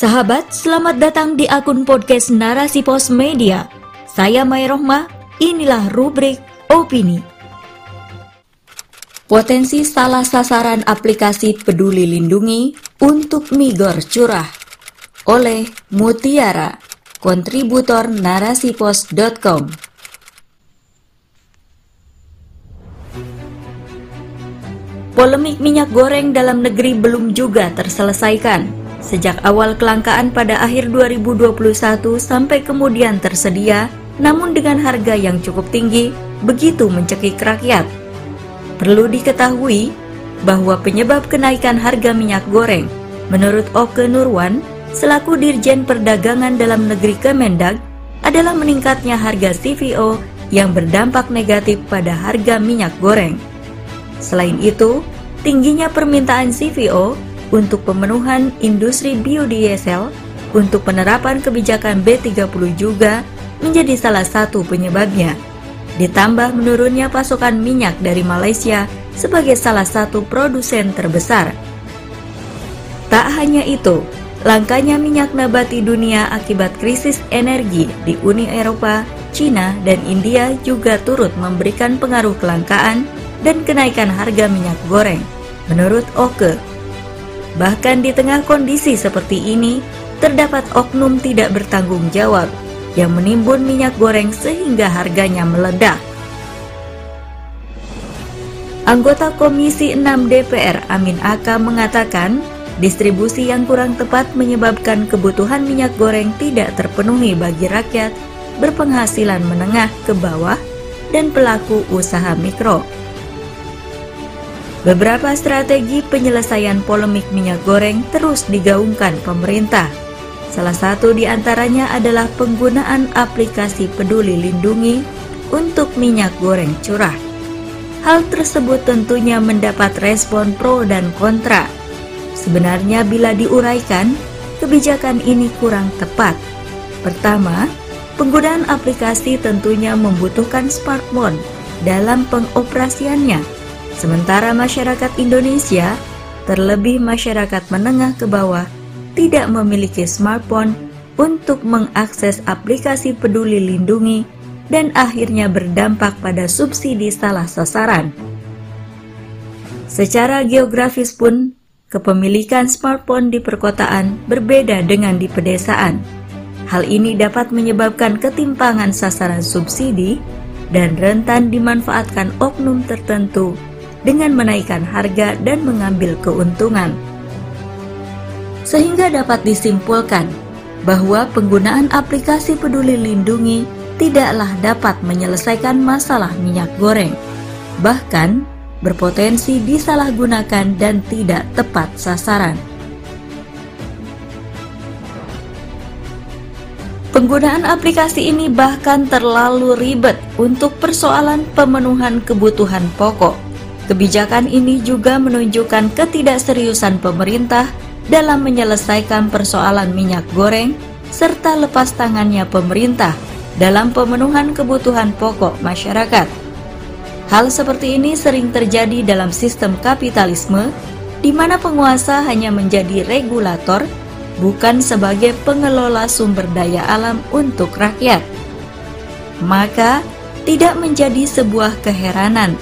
Sahabat, selamat datang di akun podcast Narasi Pos Media. Saya Mai Rohmah, inilah rubrik Opini. Potensi salah sasaran aplikasi peduli lindungi untuk Migor Curah oleh Mutiara, kontributor narasipos.com. Polemik minyak goreng dalam negeri belum juga terselesaikan. Sejak awal kelangkaan pada akhir 2021 sampai kemudian tersedia, namun dengan harga yang cukup tinggi, begitu mencekik rakyat. Perlu diketahui bahwa penyebab kenaikan harga minyak goreng, menurut Oke Nurwan, selaku Dirjen Perdagangan Dalam Negeri Kemendag, adalah meningkatnya harga CVO yang berdampak negatif pada harga minyak goreng. Selain itu, tingginya permintaan CVO untuk pemenuhan industri biodiesel untuk penerapan kebijakan B30 juga menjadi salah satu penyebabnya. Ditambah menurunnya pasokan minyak dari Malaysia sebagai salah satu produsen terbesar. Tak hanya itu, langkanya minyak nabati dunia akibat krisis energi di Uni Eropa, Cina, dan India juga turut memberikan pengaruh kelangkaan dan kenaikan harga minyak goreng. Menurut Oke, Bahkan di tengah kondisi seperti ini, terdapat oknum tidak bertanggung jawab yang menimbun minyak goreng sehingga harganya meledak. Anggota Komisi 6 DPR Amin Aka mengatakan, distribusi yang kurang tepat menyebabkan kebutuhan minyak goreng tidak terpenuhi bagi rakyat berpenghasilan menengah ke bawah dan pelaku usaha mikro. Beberapa strategi penyelesaian polemik minyak goreng terus digaungkan pemerintah. Salah satu di antaranya adalah penggunaan aplikasi Peduli Lindungi untuk minyak goreng curah. Hal tersebut tentunya mendapat respon pro dan kontra. Sebenarnya bila diuraikan, kebijakan ini kurang tepat. Pertama, penggunaan aplikasi tentunya membutuhkan smartphone dalam pengoperasiannya Sementara masyarakat Indonesia, terlebih masyarakat menengah ke bawah, tidak memiliki smartphone untuk mengakses aplikasi peduli lindungi dan akhirnya berdampak pada subsidi salah sasaran. Secara geografis pun, kepemilikan smartphone di perkotaan berbeda dengan di pedesaan. Hal ini dapat menyebabkan ketimpangan sasaran subsidi dan rentan dimanfaatkan oknum tertentu dengan menaikkan harga dan mengambil keuntungan. Sehingga dapat disimpulkan bahwa penggunaan aplikasi Peduli Lindungi tidaklah dapat menyelesaikan masalah minyak goreng, bahkan berpotensi disalahgunakan dan tidak tepat sasaran. Penggunaan aplikasi ini bahkan terlalu ribet untuk persoalan pemenuhan kebutuhan pokok Kebijakan ini juga menunjukkan ketidakseriusan pemerintah dalam menyelesaikan persoalan minyak goreng serta lepas tangannya pemerintah dalam pemenuhan kebutuhan pokok masyarakat. Hal seperti ini sering terjadi dalam sistem kapitalisme di mana penguasa hanya menjadi regulator bukan sebagai pengelola sumber daya alam untuk rakyat. Maka, tidak menjadi sebuah keheranan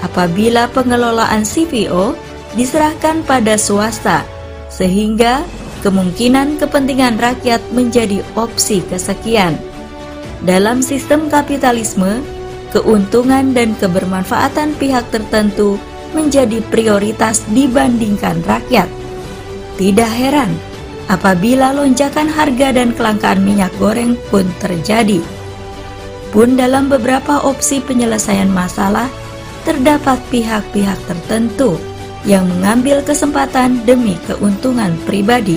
apabila pengelolaan CVO diserahkan pada swasta, sehingga kemungkinan kepentingan rakyat menjadi opsi kesekian. Dalam sistem kapitalisme, keuntungan dan kebermanfaatan pihak tertentu menjadi prioritas dibandingkan rakyat. Tidak heran apabila lonjakan harga dan kelangkaan minyak goreng pun terjadi. Pun dalam beberapa opsi penyelesaian masalah, terdapat pihak-pihak tertentu yang mengambil kesempatan demi keuntungan pribadi.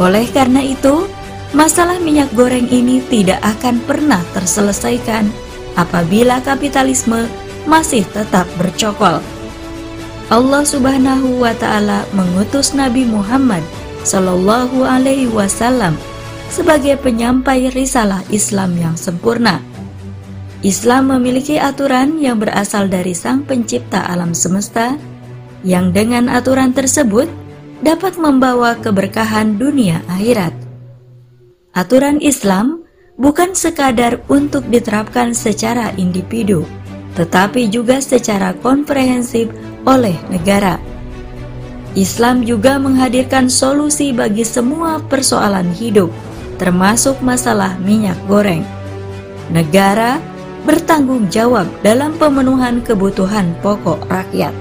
Oleh karena itu, masalah minyak goreng ini tidak akan pernah terselesaikan apabila kapitalisme masih tetap bercokol. Allah Subhanahu wa taala mengutus Nabi Muhammad sallallahu alaihi wasallam sebagai penyampai risalah Islam yang sempurna Islam memiliki aturan yang berasal dari Sang Pencipta alam semesta, yang dengan aturan tersebut dapat membawa keberkahan dunia akhirat. Aturan Islam bukan sekadar untuk diterapkan secara individu, tetapi juga secara komprehensif oleh negara. Islam juga menghadirkan solusi bagi semua persoalan hidup, termasuk masalah minyak goreng. Negara bertanggung jawab dalam pemenuhan kebutuhan pokok rakyat.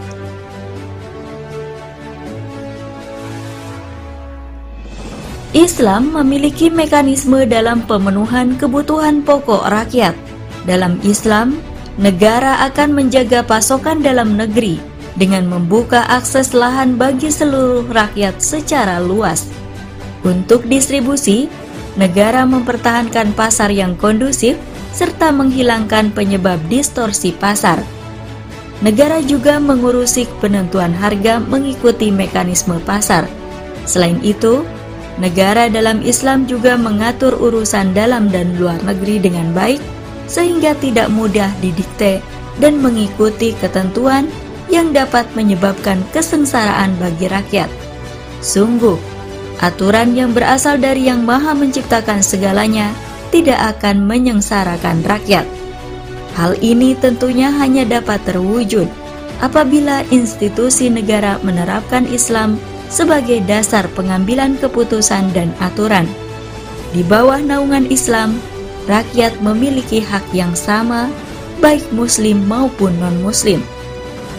Islam memiliki mekanisme dalam pemenuhan kebutuhan pokok rakyat. Dalam Islam, negara akan menjaga pasokan dalam negeri dengan membuka akses lahan bagi seluruh rakyat secara luas. Untuk distribusi, negara mempertahankan pasar yang kondusif serta menghilangkan penyebab distorsi pasar. Negara juga mengurusi penentuan harga mengikuti mekanisme pasar. Selain itu, Negara dalam Islam juga mengatur urusan dalam dan luar negeri dengan baik, sehingga tidak mudah didikte dan mengikuti ketentuan yang dapat menyebabkan kesengsaraan bagi rakyat. Sungguh, aturan yang berasal dari Yang Maha Menciptakan segalanya tidak akan menyengsarakan rakyat. Hal ini tentunya hanya dapat terwujud apabila institusi negara menerapkan Islam sebagai dasar pengambilan keputusan dan aturan. Di bawah naungan Islam, rakyat memiliki hak yang sama, baik Muslim maupun non-Muslim.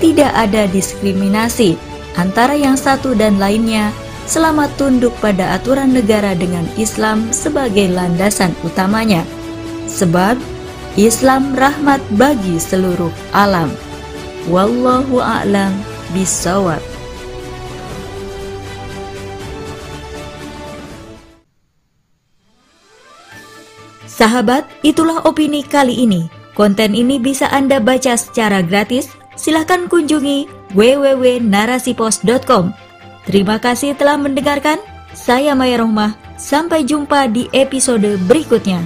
Tidak ada diskriminasi antara yang satu dan lainnya selama tunduk pada aturan negara dengan Islam sebagai landasan utamanya. Sebab Islam rahmat bagi seluruh alam. Wallahu a'lam bisawab. Sahabat, itulah opini kali ini. Konten ini bisa Anda baca secara gratis. Silahkan kunjungi www.narasipos.com. Terima kasih telah mendengarkan. Saya Maya Rohmah. Sampai jumpa di episode berikutnya.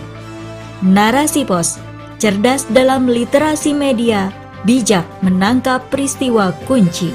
Narasi Pos, cerdas dalam literasi media, bijak menangkap peristiwa kunci.